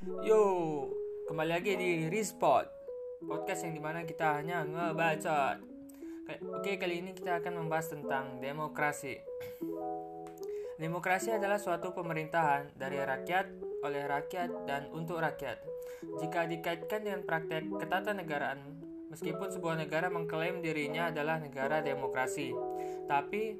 Yo, kembali lagi di Respot Podcast yang di mana kita hanya ngebacot. Oke, kali ini kita akan membahas tentang demokrasi. Demokrasi adalah suatu pemerintahan dari rakyat, oleh rakyat, dan untuk rakyat. Jika dikaitkan dengan praktek ketatanegaraan Meskipun sebuah negara mengklaim dirinya adalah negara demokrasi Tapi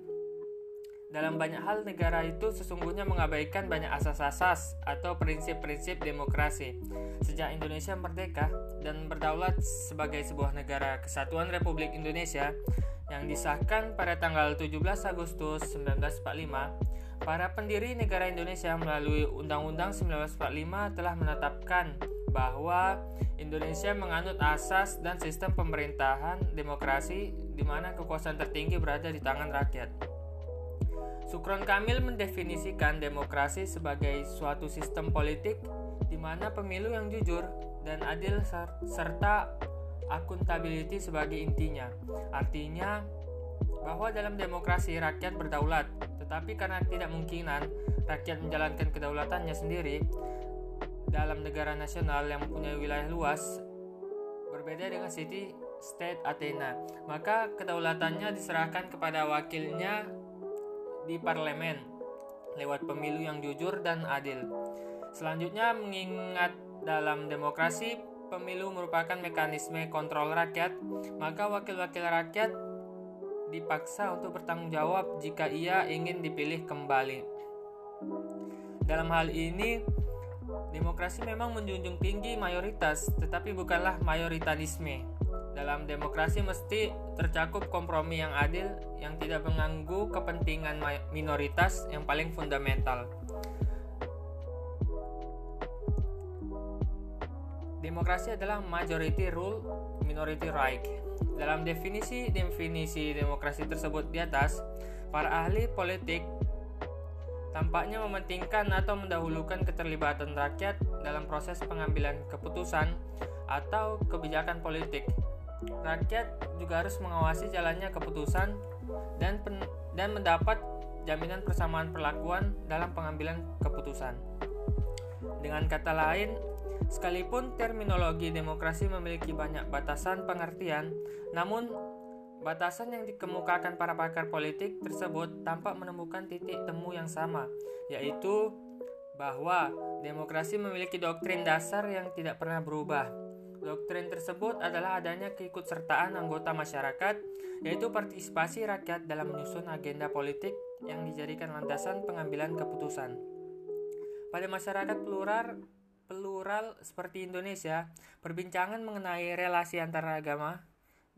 dalam banyak hal negara itu sesungguhnya mengabaikan banyak asas-asas atau prinsip-prinsip demokrasi. Sejak Indonesia merdeka dan berdaulat sebagai sebuah negara kesatuan Republik Indonesia yang disahkan pada tanggal 17 Agustus 1945, para pendiri negara Indonesia melalui Undang-Undang 1945 telah menetapkan bahwa Indonesia menganut asas dan sistem pemerintahan demokrasi di mana kekuasaan tertinggi berada di tangan rakyat. Sukron Kamil mendefinisikan demokrasi sebagai suatu sistem politik di mana pemilu yang jujur dan adil serta akuntability sebagai intinya. Artinya bahwa dalam demokrasi rakyat berdaulat, tetapi karena tidak mungkinan rakyat menjalankan kedaulatannya sendiri dalam negara nasional yang mempunyai wilayah luas berbeda dengan city state Athena, maka kedaulatannya diserahkan kepada wakilnya di parlemen lewat pemilu yang jujur dan adil. Selanjutnya mengingat dalam demokrasi pemilu merupakan mekanisme kontrol rakyat, maka wakil-wakil rakyat dipaksa untuk bertanggung jawab jika ia ingin dipilih kembali. Dalam hal ini, demokrasi memang menjunjung tinggi mayoritas, tetapi bukanlah mayoritarisme. Dalam demokrasi mesti tercakup kompromi yang adil yang tidak mengganggu kepentingan minoritas yang paling fundamental. Demokrasi adalah majority rule, minority right. Dalam definisi-definisi demokrasi tersebut di atas, para ahli politik tampaknya mementingkan atau mendahulukan keterlibatan rakyat dalam proses pengambilan keputusan atau kebijakan politik rakyat juga harus mengawasi jalannya keputusan dan pen, dan mendapat jaminan persamaan perlakuan dalam pengambilan keputusan. Dengan kata lain, sekalipun terminologi demokrasi memiliki banyak batasan pengertian, namun batasan yang dikemukakan para pakar politik tersebut tampak menemukan titik temu yang sama, yaitu bahwa demokrasi memiliki doktrin dasar yang tidak pernah berubah Doktrin tersebut adalah adanya keikutsertaan anggota masyarakat, yaitu partisipasi rakyat dalam menyusun agenda politik yang dijadikan landasan pengambilan keputusan. Pada masyarakat plural, plural seperti Indonesia, perbincangan mengenai relasi antara agama,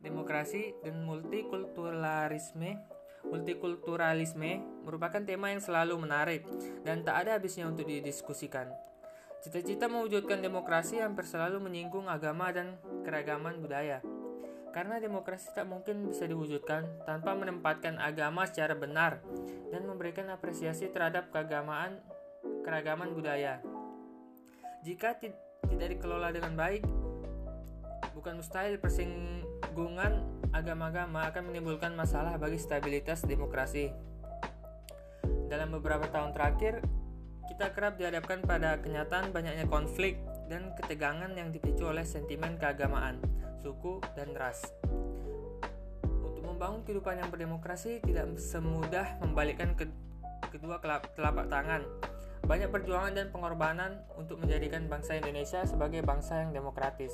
demokrasi, dan multikulturalisme multikulturalisme merupakan tema yang selalu menarik dan tak ada habisnya untuk didiskusikan. Cita-cita mewujudkan demokrasi hampir selalu menyinggung agama dan keragaman budaya. Karena demokrasi tak mungkin bisa diwujudkan tanpa menempatkan agama secara benar dan memberikan apresiasi terhadap keagamaan keragaman budaya. Jika tidak dikelola dengan baik, bukan mustahil persinggungan agama-agama akan menimbulkan masalah bagi stabilitas demokrasi. Dalam beberapa tahun terakhir, kita kerap dihadapkan pada kenyataan banyaknya konflik dan ketegangan yang dipicu oleh sentimen keagamaan, suku, dan ras. Untuk membangun kehidupan yang berdemokrasi tidak semudah membalikkan ke kedua telapak tangan. Banyak perjuangan dan pengorbanan untuk menjadikan bangsa Indonesia sebagai bangsa yang demokratis.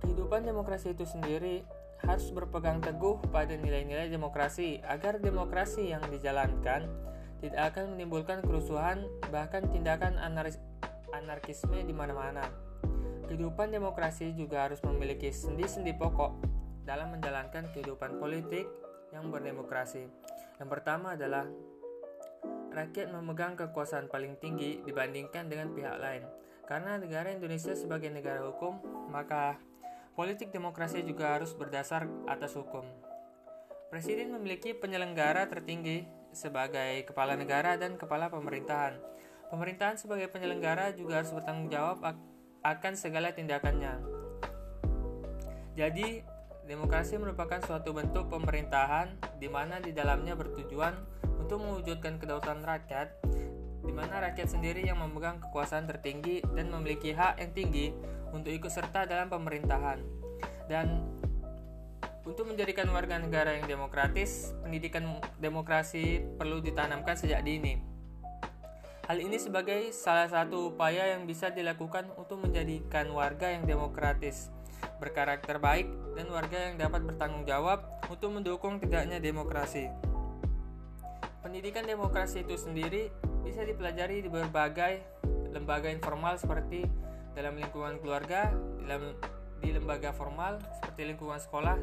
Kehidupan demokrasi itu sendiri harus berpegang teguh pada nilai-nilai demokrasi agar demokrasi yang dijalankan tidak akan menimbulkan kerusuhan, bahkan tindakan anarkisme di mana-mana. Kehidupan demokrasi juga harus memiliki sendi-sendi pokok dalam menjalankan kehidupan politik yang berdemokrasi. Yang pertama adalah rakyat memegang kekuasaan paling tinggi dibandingkan dengan pihak lain. Karena negara Indonesia sebagai negara hukum, maka politik demokrasi juga harus berdasar atas hukum. Presiden memiliki penyelenggara tertinggi sebagai kepala negara dan kepala pemerintahan. Pemerintahan sebagai penyelenggara juga harus bertanggung jawab akan segala tindakannya. Jadi, demokrasi merupakan suatu bentuk pemerintahan di mana di dalamnya bertujuan untuk mewujudkan kedaulatan rakyat di mana rakyat sendiri yang memegang kekuasaan tertinggi dan memiliki hak yang tinggi untuk ikut serta dalam pemerintahan. Dan untuk menjadikan warga negara yang demokratis, pendidikan demokrasi perlu ditanamkan sejak dini. Hal ini sebagai salah satu upaya yang bisa dilakukan untuk menjadikan warga yang demokratis, berkarakter baik, dan warga yang dapat bertanggung jawab untuk mendukung tegaknya demokrasi. Pendidikan demokrasi itu sendiri bisa dipelajari di berbagai lembaga informal seperti dalam lingkungan keluarga, dalam di lembaga formal seperti lingkungan sekolah,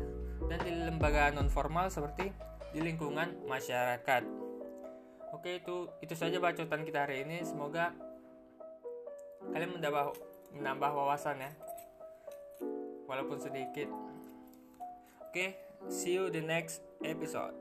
dan di lembaga non formal seperti di lingkungan masyarakat. Oke, itu itu saja bacotan kita hari ini. Semoga kalian menambah menambah wawasan ya. Walaupun sedikit. Oke, see you the next episode.